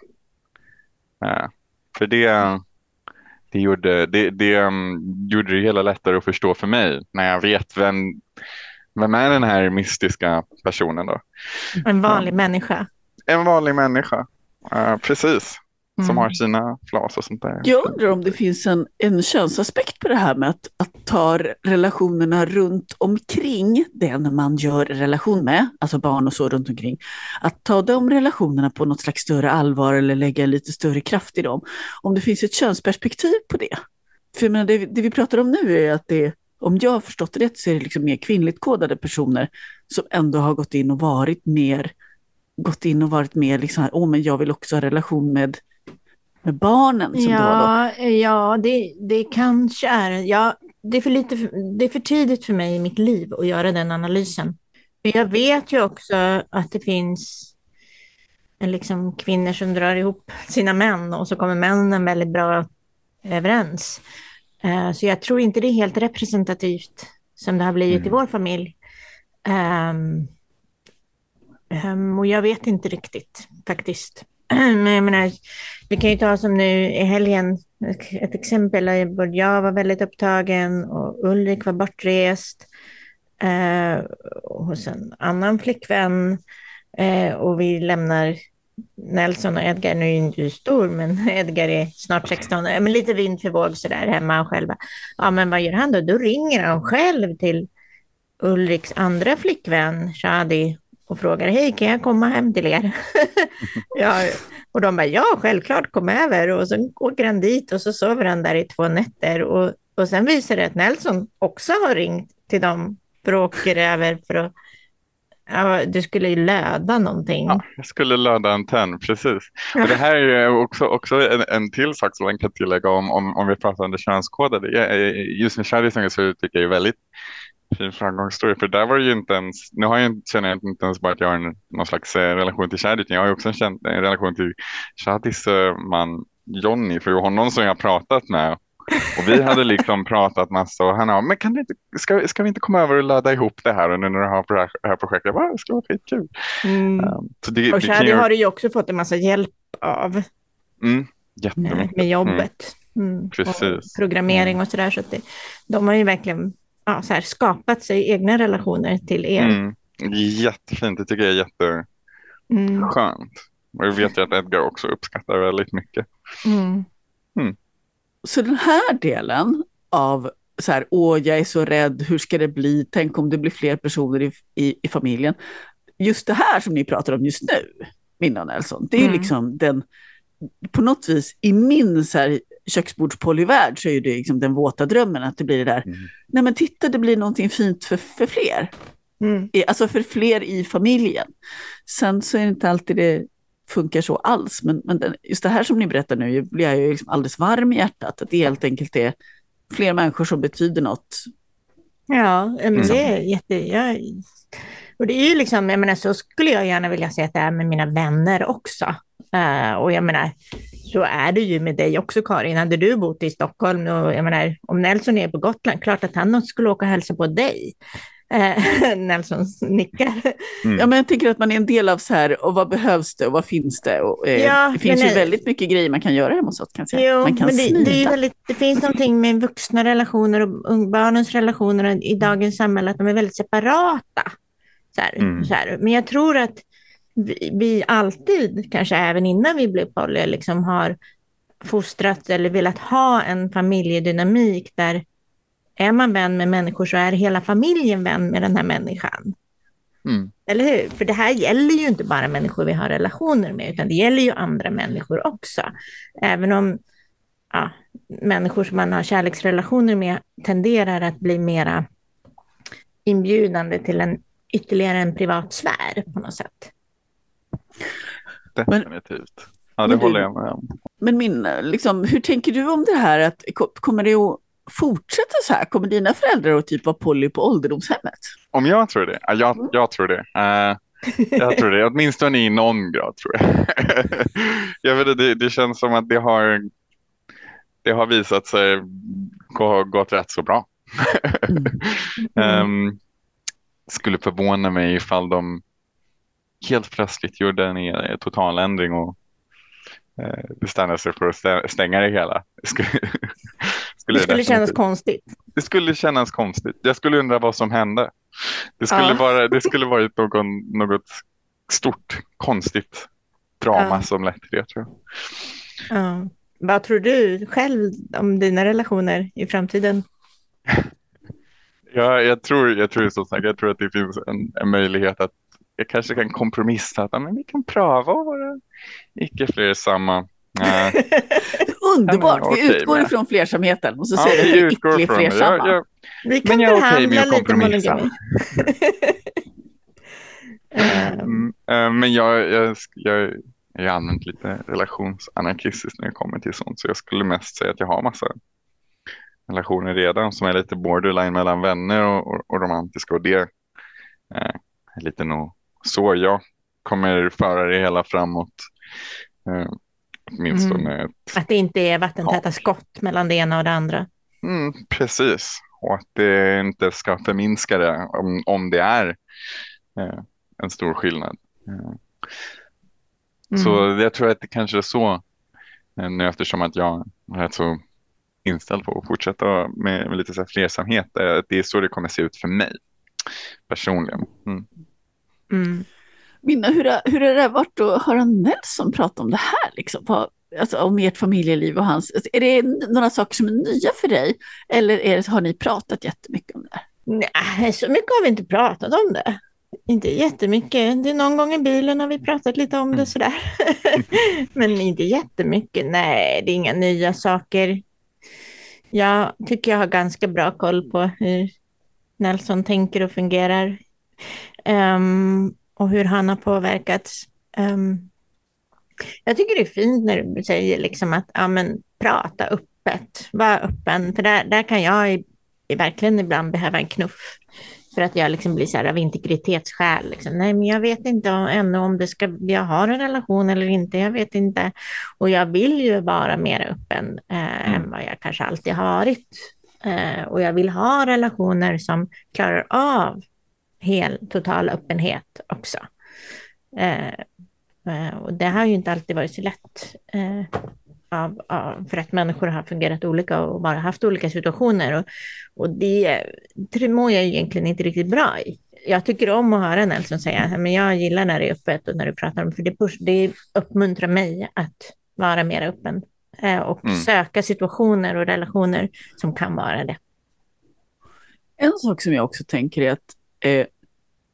Eh, för det, det, gjorde, det, det um, gjorde det hela lättare att förstå för mig när jag vet vem, vem är den här mystiska personen då? En vanlig människa. En vanlig människa. Eh, precis. Som Mm. har sina flas och sånt där. Jag undrar om det finns en, en könsaspekt på det här med att, att ta relationerna runt omkring den man gör relation med, alltså barn och så runt omkring. Att ta de relationerna på något slags större allvar eller lägga lite större kraft i dem. Om det finns ett könsperspektiv på det. För jag menar, det, det vi pratar om nu är att det, om jag har förstått rätt, så är det liksom mer kvinnligt kodade personer som ändå har gått in och varit mer gått in och varit mer liksom åh men jag vill också ha relation med med barnen som det var då. Ja, ja det, det kanske är... Ja, det, är för lite, det är för tidigt för mig i mitt liv att göra den analysen. För jag vet ju också att det finns eh, liksom kvinnor som drar ihop sina män och så kommer männen väldigt bra överens. Eh, Så jag tror inte det är helt representativt som det har blivit i Mm. vår familj. Ehm, ehm, och jag vet inte riktigt faktiskt. Men jag menar, vi kan ju ta som nu i helgen, ett- exempel. där både Jag var väldigt upptagen och Ulrik var bortrest eh, hos en annan flickvän. Eh, och vi lämnar Nelson och Edgar, nu är ju inte du stor, men Edgar är snart 16, men lite vind för våg sådär hemma själva. Ja, men vad gör han då? Då ringer han själv till Ulriks andra flickvän, Shadi, och frågade, hej kan jag komma hem till er? ja, och de bara, ja självklart kom över och så åker han dit och så sover han där i två nätter och, och sen visar det att Nelson också har ringt till dem för att åka över för att Ja, du skulle löda någonting. Ja, jag skulle löda en tenn, precis. Och det här är också, också en, en till sak som man kan tillägga om, om, om vi pratar om det könskodade. Just med kärleken så tycker jag är väldigt fin framgångsstory. För där var det ju inte ens, nu har jag, känner jag inte ens bara att jag har en, någon slags eh, relation till Shadi, utan jag har ju också en, en relation till Shadis uh, man Jonny, för det var honom som jag pratat med. Och vi hade liksom pratat massa och han sa, men kan inte, ska, ska vi inte komma över och ladda ihop det här och nu när du har det här, det här projektet? Jag bara, det ska vara skitkul. Mm. Um, det, och Shadi ju... har du ju också fått en massa hjälp av. Mm, med, med jobbet. Mm. mm. Precis. Och programmering mm. och sådär. Så, där, de har ju verkligen ja, så här, skapat sig egna relationer till er. Mm. Jättefint, det tycker jag är jätteskönt. Mm. Och jag vet ju att Edgar också uppskattar väldigt mycket. Mm. Mm. Så den här delen av så här, åh, jag är så rädd, hur ska det bli, tänk om det blir fler personer i, i, i familjen. Just det här som ni pratar om just nu, Minna Nelson, det är mm. liksom den, på något vis i min så här, köksbordspolyvärld så är det liksom den våta drömmen att det blir det där, mm. nej men titta det blir någonting fint för, för fler. Mm. Alltså för fler i familjen. Sen så är det inte alltid det funkar så alls, men, men just det här som ni berättar nu blir jag ju liksom alldeles varm i hjärtat, att det helt enkelt är fler människor som betyder något. Ja, men det är jätte... Jag, och det är ju liksom, jag menar så skulle jag gärna vilja se att det är med mina vänner också. Uh, och jag menar, så är det ju med dig också Karin. Hade du bott i Stockholm och jag menar, om Nelson är på Gotland, klart att han skulle åka och hälsa på dig. Eh, Nelson nickar. Mm. Ja, men jag tänker att man är en del av så här, och vad behövs det och vad finns det? Och, eh, ja, det finns ju nej. väldigt mycket grejer man kan göra hemma hos oss. Kan säga. Jo, man kan men det, det, är väldigt, det finns någonting med vuxna relationer och barnens relationer i dagens samhälle, att de är väldigt separata. Så här, mm. så här. Men jag tror att vi, vi, alltid, kanske även innan vi blev poly, liksom har fostrat eller velat ha en familjedynamik där är man vän med människor så är hela familjen vän med den här människan. Mm. Eller hur? För det här gäller ju inte bara människor vi har relationer med, utan det gäller ju andra människor också. Även om ja, människor som man har kärleksrelationer med tenderar att bli mera inbjudande till en ytterligare en privat sfär på något sätt. Definitivt. Ja, det håller jag med om. Men min, liksom, hur tänker du om det här? Att, kommer det att fortsätta så här? Kommer dina föräldrar att typ vara poly på ålderdomshemmet? Om jag tror det? Ja, jag, mm. jag tror det. Uh, jag tror det, åtminstone i någon grad tror jag. jag vet, det, det känns som att det har, det har visat sig gå, gått rätt så bra. mm. um, skulle förvåna mig ifall de helt plötsligt gjorde en totaländring och eh, bestämde sig för att stänga det hela. Skulle det skulle kännas konstigt. Det skulle kännas konstigt. Jag skulle undra vad som hände. Det skulle, ja. vara, det skulle varit någon, något stort, konstigt drama ja. som lett till det. Tror jag. Ja. Vad tror du själv om dina relationer i framtiden? Ja, jag tror, jag tror som sagt, jag tror att det finns en, en möjlighet att jag kanske kan kompromissa att men vi kan pröva att vara icke fler samma. Underbart, vi okay utgår med. ifrån flersamheten och så ja, säger vi icke flersamma. Jag, jag, vi kan men jag är okej med att kompromissa. mm, äh, men jag, jag, jag är allmänt lite relationsanarkistisk när det kommer till sånt så jag skulle mest säga att jag har massa relationer redan som är lite borderline mellan vänner och, och, och romantiska och det eh, är lite nog så jag kommer föra det hela framåt. Eh, åtminstone mm. ett, Att det inte är vattentäta ja. skott mellan det ena och det andra. Mm, precis, och att det inte ska förminska det om, om det är eh, en stor skillnad. Eh. Mm. Så jag tror att det kanske är så, eh, nu eftersom att jag är så inställd på att fortsätta med, med lite så här flersamhet, eh, det är så det kommer se ut för mig personligen. Mm. Mm. Minna, hur, hur har det varit att höra Nelson prata om det här? Liksom, på, alltså, om ert familjeliv och hans. Alltså, är det några saker som är nya för dig? Eller är det, har ni pratat jättemycket om det? Nej, så mycket har vi inte pratat om det. Inte jättemycket. Det är någon gång i bilen har vi pratat lite om det Mm. sådär. Men inte jättemycket. Nej, det är inga nya saker. Jag tycker jag har ganska bra koll på hur Nelson tänker och fungerar. um, och hur han har påverkats. Um, jag tycker det är fint när du säger liksom att ja, men, prata öppet, var öppen. För där, där kan jag i, i verkligen ibland behöva en knuff. För att jag liksom blir så här av integritetsskäl. Liksom. Nej, men jag vet inte om, ännu om det ska, jag har en relation eller inte. Jag vet inte. Och jag vill ju vara mer öppen eh, Mm. än vad jag kanske alltid har varit. Eh, och jag vill ha relationer som klarar av hel, total öppenhet också. Eh, eh, och det har ju inte alltid varit så lätt. Av, av, för att människor har fungerat olika och bara haft olika situationer. Och, och det, det mår jag egentligen inte riktigt bra i. Jag tycker om att höra Nelson säga men jag gillar när det är öppet och när du pratar om för det, push, det uppmuntrar mig att vara mer öppen eh, och Mm. söka situationer och relationer som kan vara det. En sak som jag också tänker är att eh,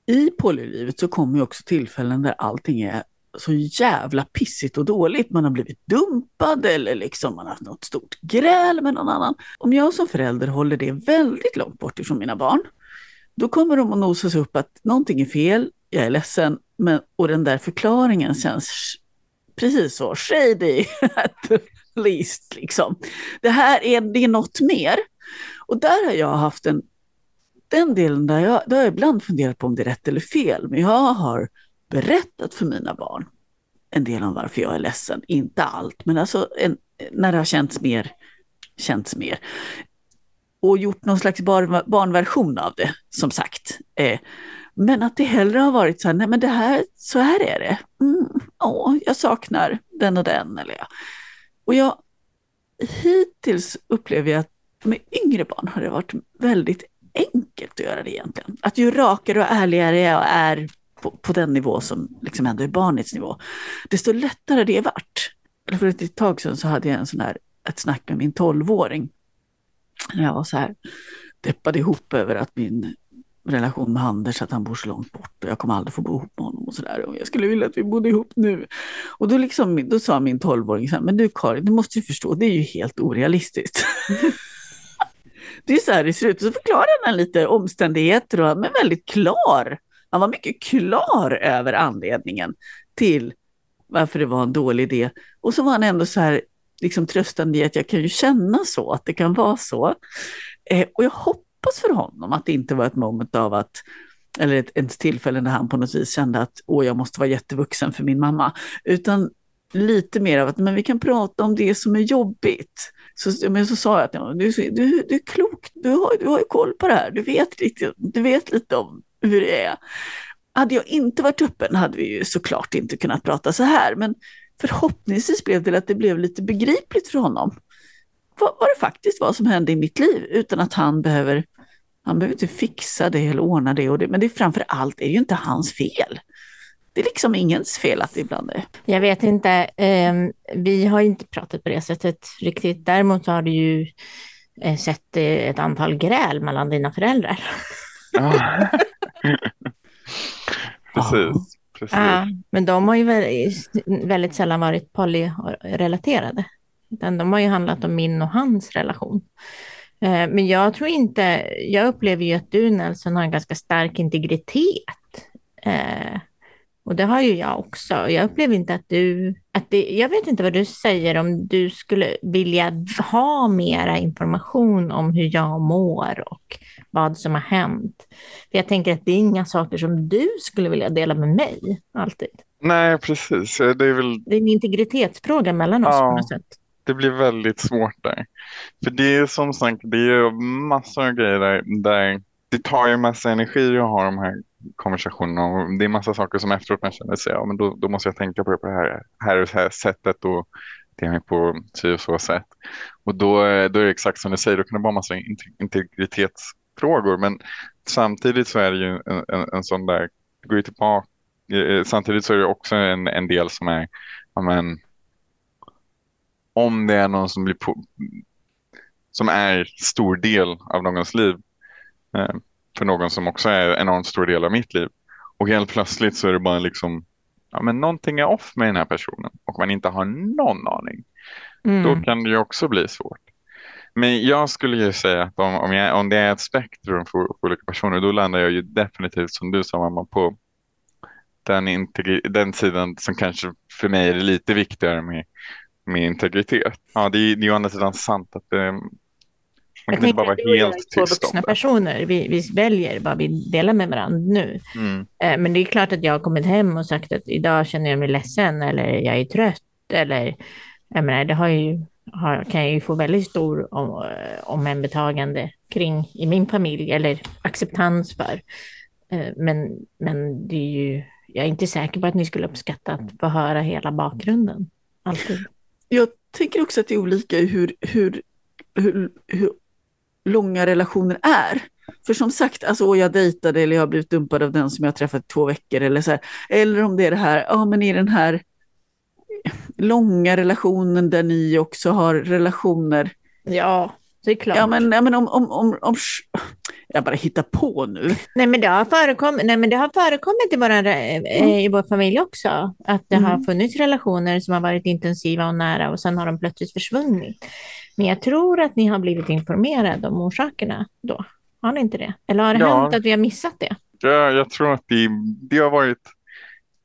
i polylivet så kommer ju också tillfällen där allting är så jävla pissigt och dåligt. Man har blivit dumpad eller liksom man har haft något stort gräl med någon annan. Om jag som förälder håller det väldigt långt bort ifrån mina barn, då kommer de att nosas upp att någonting är fel, jag är ledsen, men, och den där förklaringen känns precis så shady at the least. Liksom. Det här är, det är något mer. Och där har jag haft en den delen där jag, där har jag ibland funderat på om det är rätt eller fel, men jag har berättat för mina barn en del om varför jag är ledsen. Inte allt, men alltså en, när det har känts mer, känts mer. Och gjort någon slags bar, barnversion av det, som sagt. Eh, men att det hellre har varit så här, nej men det här, så här är det. Mm, åh, jag saknar den och den. Eller jag. Och jag, hittills upplever jag att med yngre barn har det varit väldigt enkelt att göra det egentligen. Att ju rakare och ärligare jag är på, på den nivå som liksom ändå är barnets nivå, desto lättare det vart. För ett tag sedan så hade jag en sån här, ett snack med min tolvåring. Jag var så här deppade ihop över att min relation med Anders, att han bor så långt bort och jag kommer aldrig få bo ihop med honom och sådär. Och jag skulle vilja att vi bodde ihop nu. Och då, liksom, då sa min tolvåring så här, men du Karin, du måste ju förstå, det är ju helt orealistiskt. det är så här det ser ut. Så förklarade han lite omständigheter, och, men väldigt klar. Han var mycket klar över anledningen till varför det var en dålig idé. Och så var han ändå så här liksom tröstande i att jag kan ju känna så, att det kan vara så. Eh, och jag hoppas för honom att det inte var ett moment av att, eller ett, ett tillfälle när han på något vis kände att åh, jag måste vara jättevuxen för min mamma. Utan lite mer av att men vi kan prata om det som är jobbigt. Så, men så sa jag att du, du, du är klok, du har, du har ju koll på det här, du vet, lite, du vet lite om hur det är. Hade jag inte varit öppen hade vi ju såklart inte kunnat prata så här, men förhoppningsvis blev det att det blev lite begripligt för honom vad, vad det faktiskt var som hände i mitt liv utan att han behöver, han behöver inte fixa det eller ordna det, och det men det är framför allt är ju inte hans fel. Det är liksom ingens fel att det ibland är. Jag vet inte, eh, vi har inte pratat på det sättet riktigt. Däremot har du ju eh, sett eh, ett antal gräl mellan dina föräldrar. Ja. precis. precis. Ja, men de har ju väldigt, väldigt sällan varit polyrelaterade. Utan de har ju handlat om min och hans relation. Eh, Men jag tror inte, jag upplever ju att du Nelson har en ganska stark integritet. Och det har ju jag också. Jag upplever inte att du, att det, jag vet inte vad du säger om du skulle vilja ha mera information om hur jag mår och vad som har hänt. För jag tänker att det är inga saker som du skulle vilja dela med mig alltid. Nej, precis. Det är väl Det är en integritetsfråga mellan oss Ja. på något sätt. det blir väldigt svårt där. För det är som sagt, det är massor av grejer där, där det tar ju massa energi att ha de här konversationen Och det är massa saker som efteråt man känner sig, ja men då, då måste jag tänka på det på det här, här, och här sättet och det är på si och så sätt. Och då, är- då är det exakt som du säger, då kan det vara massa integritetsfrågor. Men samtidigt så är det ju en, en, en sån där, det går ju tillbaka. Eh, samtidigt så är det också en, en del som är, ja men om det är någon som blir på, som är stor del av någons liv eh, för någon som också är en enormt stor del av mitt liv Och helt plötsligt så är det bara liksom, ja men någonting är off med den här personen och man inte har någon aning. Mm. Då kan det ju också bli svårt. Men jag skulle ju säga att om, om, jag, om det är ett spektrum för, för olika personer, då landar jag ju definitivt som du sa mamma på den, den sidan som kanske för mig är lite viktigare med, med integritet. Ja, det är det är ju å andra sidan sant att det, man Jag kan inte bara vara helt två tyst om vuxna personer. Vi, vi väljer vad vi delar med varandra nu. Mm. Eh, Men det är klart att jag har kommit hem och sagt att idag känner jag mig ledsen eller jag är trött eller jag menar, det har ju, har, kan jag ju få väldigt stor om, eh, omhändertagande kring i min familj eller acceptans för. Eh, Men, men det är ju, jag är inte säker på att ni skulle uppskatta att få höra hela bakgrunden. Alltid. Jag tänker också att det är olika hur, hur, hur, hur långa relationer är. För som sagt, alltså, jag dejtade eller jag har blivit dumpad av den som jag har träffat i två veckor. Eller, så här. eller om det är det här, ja men i den här långa relationen där ni också har relationer. Ja, det är klart. Ja men, ja, men om, om, om, om, jag bara hittar på nu. Nej, men det har förekommit, nej, men det har förekommit i, våra, eh, i vår familj också. Att det har Mm. funnits relationer som har varit intensiva och nära och sen har de plötsligt försvunnit. Men jag tror att ni har blivit informerade om orsakerna då. Har ni inte det? Eller har det Ja. hänt att vi har missat det? Jag, jag tror att det, det har varit,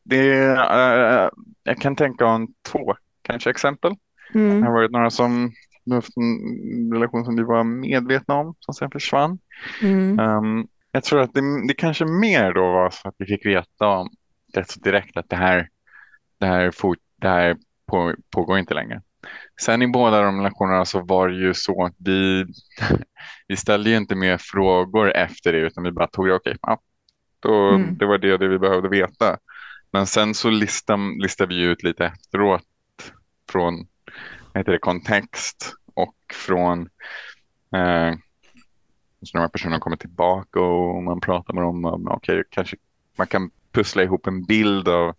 det, eh, jag kan tänka om två kanske exempel. Det Mm. har varit några som haft en relation som vi var medvetna om som sen försvann. Mm. Um, jag tror att det, det kanske mer då var så att vi fick veta om rätt så direkt att det här, det här, fort, det här på, pågår inte längre. Sen i båda de relationerna så var det ju så att vi, vi ställde ju inte mer frågor efter det utan vi bara tog det, okej, ja, då, Mm. det var det, det vi behövde veta. Men sen så listam, listade vi ut lite efteråt från heter det, kontext och från eh, så när personerna kommer tillbaka och man pratar med dem okej, kanske man kan pussla ihop en bild av,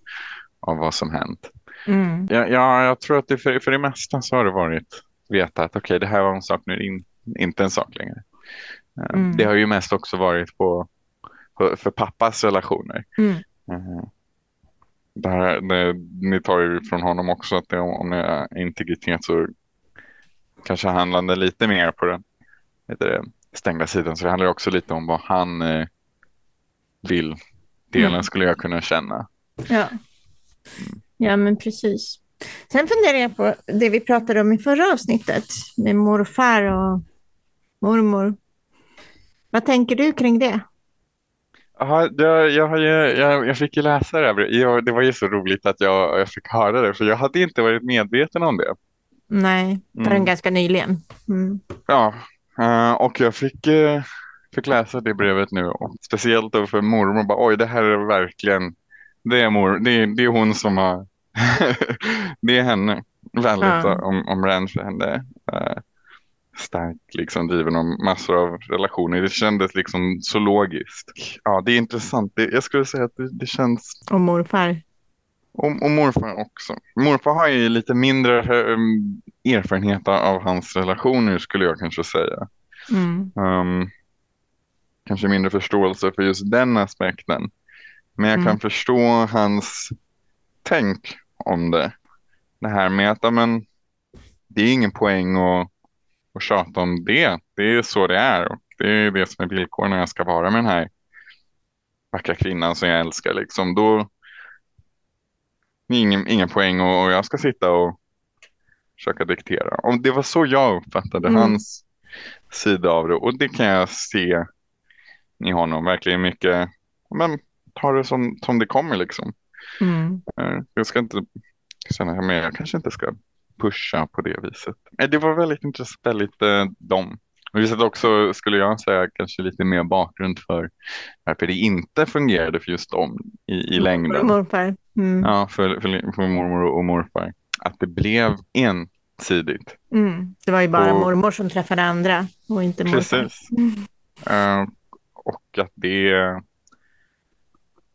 av vad som hänt. Mm. Ja, ja, jag tror att det för, för det mesta så har det varit veta att okej, det här var en sak nu, in, inte en sak längre. Eh, Mm. Det har ju mest också varit på, på för pappas relationer. Mm. Eh, Det här, det, ni tar ju från honom också att det, om det är integritet så kanske handlar det lite mer på den heter det, stängda sidan. Så det handlar också lite om vad han eh, vill delen Mm. skulle jag kunna känna. Ja. Ja, men precis. Sen funderar jag på det vi pratade om i förra avsnittet med morfar och mormor. Vad tänker du kring det? Aha, jag, jag, jag, jag fick ju läsa det här. Jag, det var ju så roligt att jag, jag fick höra det, för jag hade inte varit medveten om det. Nej, förrän Mm. ganska nyligen. Mm. Ja, eh, och jag fick, eh, fick läsa det brevet nu. Och speciellt då för mormor. Bara, Oj, det här är verkligen, det är, mor, det är, det är hon som har, det är henne. Väldigt Ja. om, om Rand för henne. eh, starkt liksom driven om massor av relationer. Det kändes liksom så logiskt. Ja, det är intressant. Det, jag skulle säga att det, det känns Och morfar. och, och morfar också. Morfar har ju lite mindre eh, erfarenhet av hans relationer skulle jag kanske säga. Mm. Um, kanske mindre förståelse för just den aspekten. Men jag Mm. kan förstå hans tänk om det. Det här med att ja, men, det är ingen poäng att, att tjata om det. Det är så det är. Och det är det som är villkoren när jag ska vara med den här vackra kvinnan som jag älskar. Liksom. Då, ingen, ingen poäng och, och jag ska sitta och försöka diktera. Om det var så jag uppfattade Mm. hans sida av det. Och det kan jag se i honom. Verkligen mycket. Men ta det som, som det kommer liksom. Mm. Eh, Jag ska inte känna mig, jag kanske inte ska pusha på det viset. Eh, Det var väldigt intressant, väldigt eh, dem. Och visst också skulle jag säga kanske lite mer bakgrund för varför det inte fungerade för just dem i, i längden. Morfar. Mm. Ja, för, för, för mormor och morfar. Att det blev ensidigt. Mm. Det var ju bara Och- mormor som träffade andra och inte morfar. Precis. Eh, och att det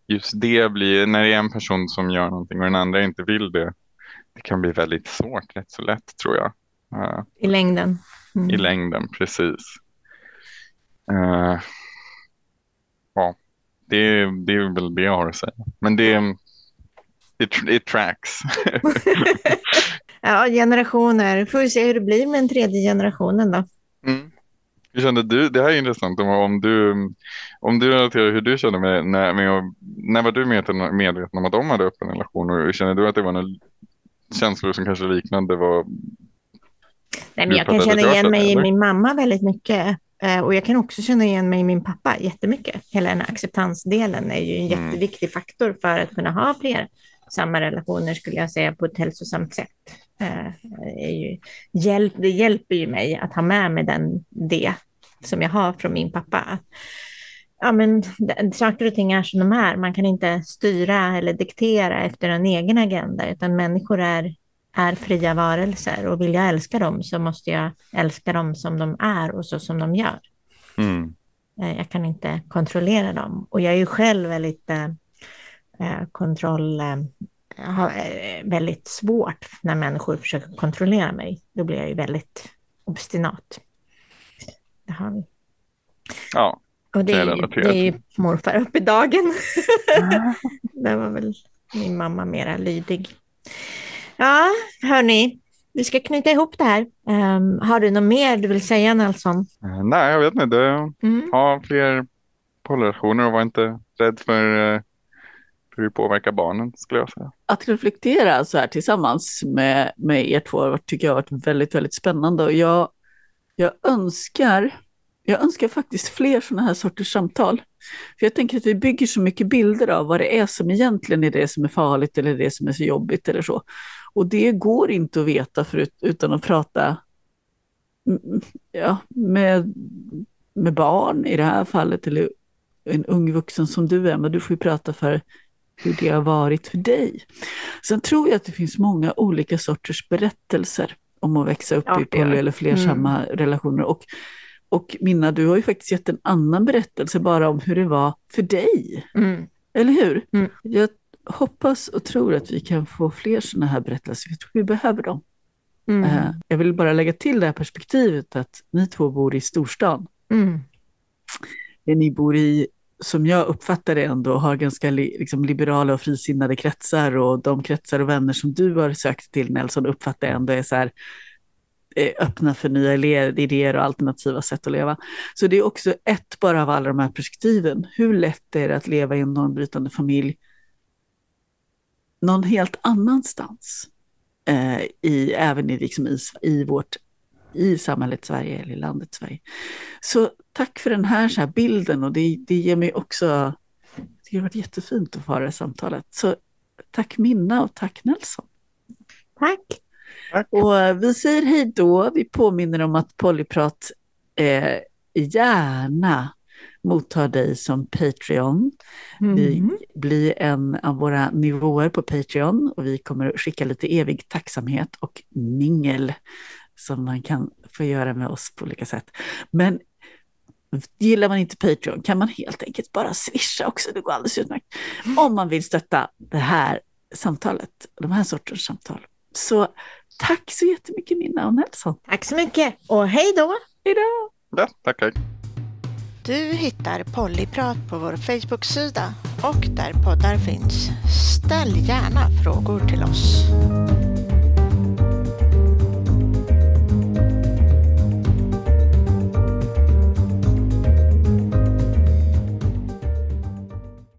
just det blir, när det är en person som gör någonting och den andra inte vill det, det kan bli väldigt svårt, rätt så lätt tror jag. Eh, I längden. Mm. I längden, precis. Eh, ja, det, det är väl det jag har att säga. Men det, it, it tracks. ja, generationer. Får vi se hur det blir med den tredje generationen då. Mm. Hur kände du? Det här är intressant om, du om du relaterar hur du kände med, när, med, när var du medveten om att de hade öppen relation och känner du att det var några känslor som kanske liknande vad Nej, men jag kan känna igen mig i min mamma väldigt mycket. Eh, och jag kan också känna igen mig i min pappa jättemycket. Hela den här acceptansdelen är ju en mm. jätteviktig faktor för att kunna ha fler samma relationer skulle jag säga på ett hälsosamt sätt. Eh, ju, hjälp, det hjälper ju mig att ha med mig den, det som jag har från min pappa. Ja, men, saker och ting är som de är. Man kan inte styra eller diktera efter en egen agenda, utan människor är, är fria varelser och vill jag älska dem så måste jag älska dem som de är och så som de gör. Mm. Eh, jag kan inte kontrollera dem. Och jag är ju själv väldigt eh, eh kontroll... Eh, har eh, väldigt svårt när människor försöker kontrollera mig. Då blir jag ju väldigt obstinat. Det har vi. Ja, och det, är, det är ju morfar upp i dagen. Där var väl min mamma mera lydig. Ja, hörni, vi ska knyta ihop det här. Um, har du något mer du vill säga Nelson? Uh, nej, jag vet inte. Mm. Ha fler polrelationer och var inte rädd för uh, hur det påverkar barnen skulle jag säga. Att reflektera så här tillsammans med, med er två tycker jag har varit väldigt, väldigt spännande och jag, jag önskar jag önskar faktiskt fler sådana här sorters samtal. För jag tänker att vi bygger så mycket bilder av vad det är som egentligen är det som är farligt eller det som är så jobbigt eller så. Och det går inte att veta förut, utan att prata mm, mm, ja, med, med barn i det här fallet, eller en ung vuxen som du är, men du får ju prata för hur det har varit för dig. Sen tror jag att det finns många olika sorters berättelser om att växa upp ja, i poly eller flersamma mm. relationer. Och och Minna, du har ju faktiskt gett en annan berättelse bara om hur det var för dig. Mm. Eller hur? Mm. Jag hoppas och tror att vi kan få fler sådana här berättelser. Jag tror vi behöver dem. Mm. Uh, jag vill bara lägga till det här perspektivet att ni två bor i storstan. Mm. Ni bor i, som jag uppfattar det ändå, har ganska li, liksom, liberala och frisinnade kretsar och de kretsar och vänner som du har sökt till Nelson uppfattar jag ändå är så här eh, öppna för nya idéer och alternativa sätt att leva. Så det är också ett bara av alla de här perspektiven. Hur lätt är det att leva i en normbrytande familj någon helt annanstans? Eh, i, även i, liksom i, i, vårt, i samhället Sverige eller i landet Sverige. Så tack för den här, så här bilden och det, det ger mig också, det har varit jättefint att få ha det här samtalet. Så tack Minna och tack Nelson. Tack. Och vi säger hej då. Vi påminner om att Polyprat eh, gärna mottar dig som Patreon. Mm. Vi blir en av våra nivåer på Patreon och vi kommer att skicka lite evig tacksamhet och mingel som man kan få göra med oss på olika sätt. Men gillar man inte Patreon kan man helt enkelt bara swisha också, det går alldeles utmärkt. Om man vill stötta det här samtalet, de här sorters samtal. Så Tack så jättemycket Minna och Nelson. Tack så mycket och hej då! Hej då! Ja, tack, hej. Du hittar Pollyprat på vår Facebook-sida och där poddar finns. Ställ gärna frågor till oss.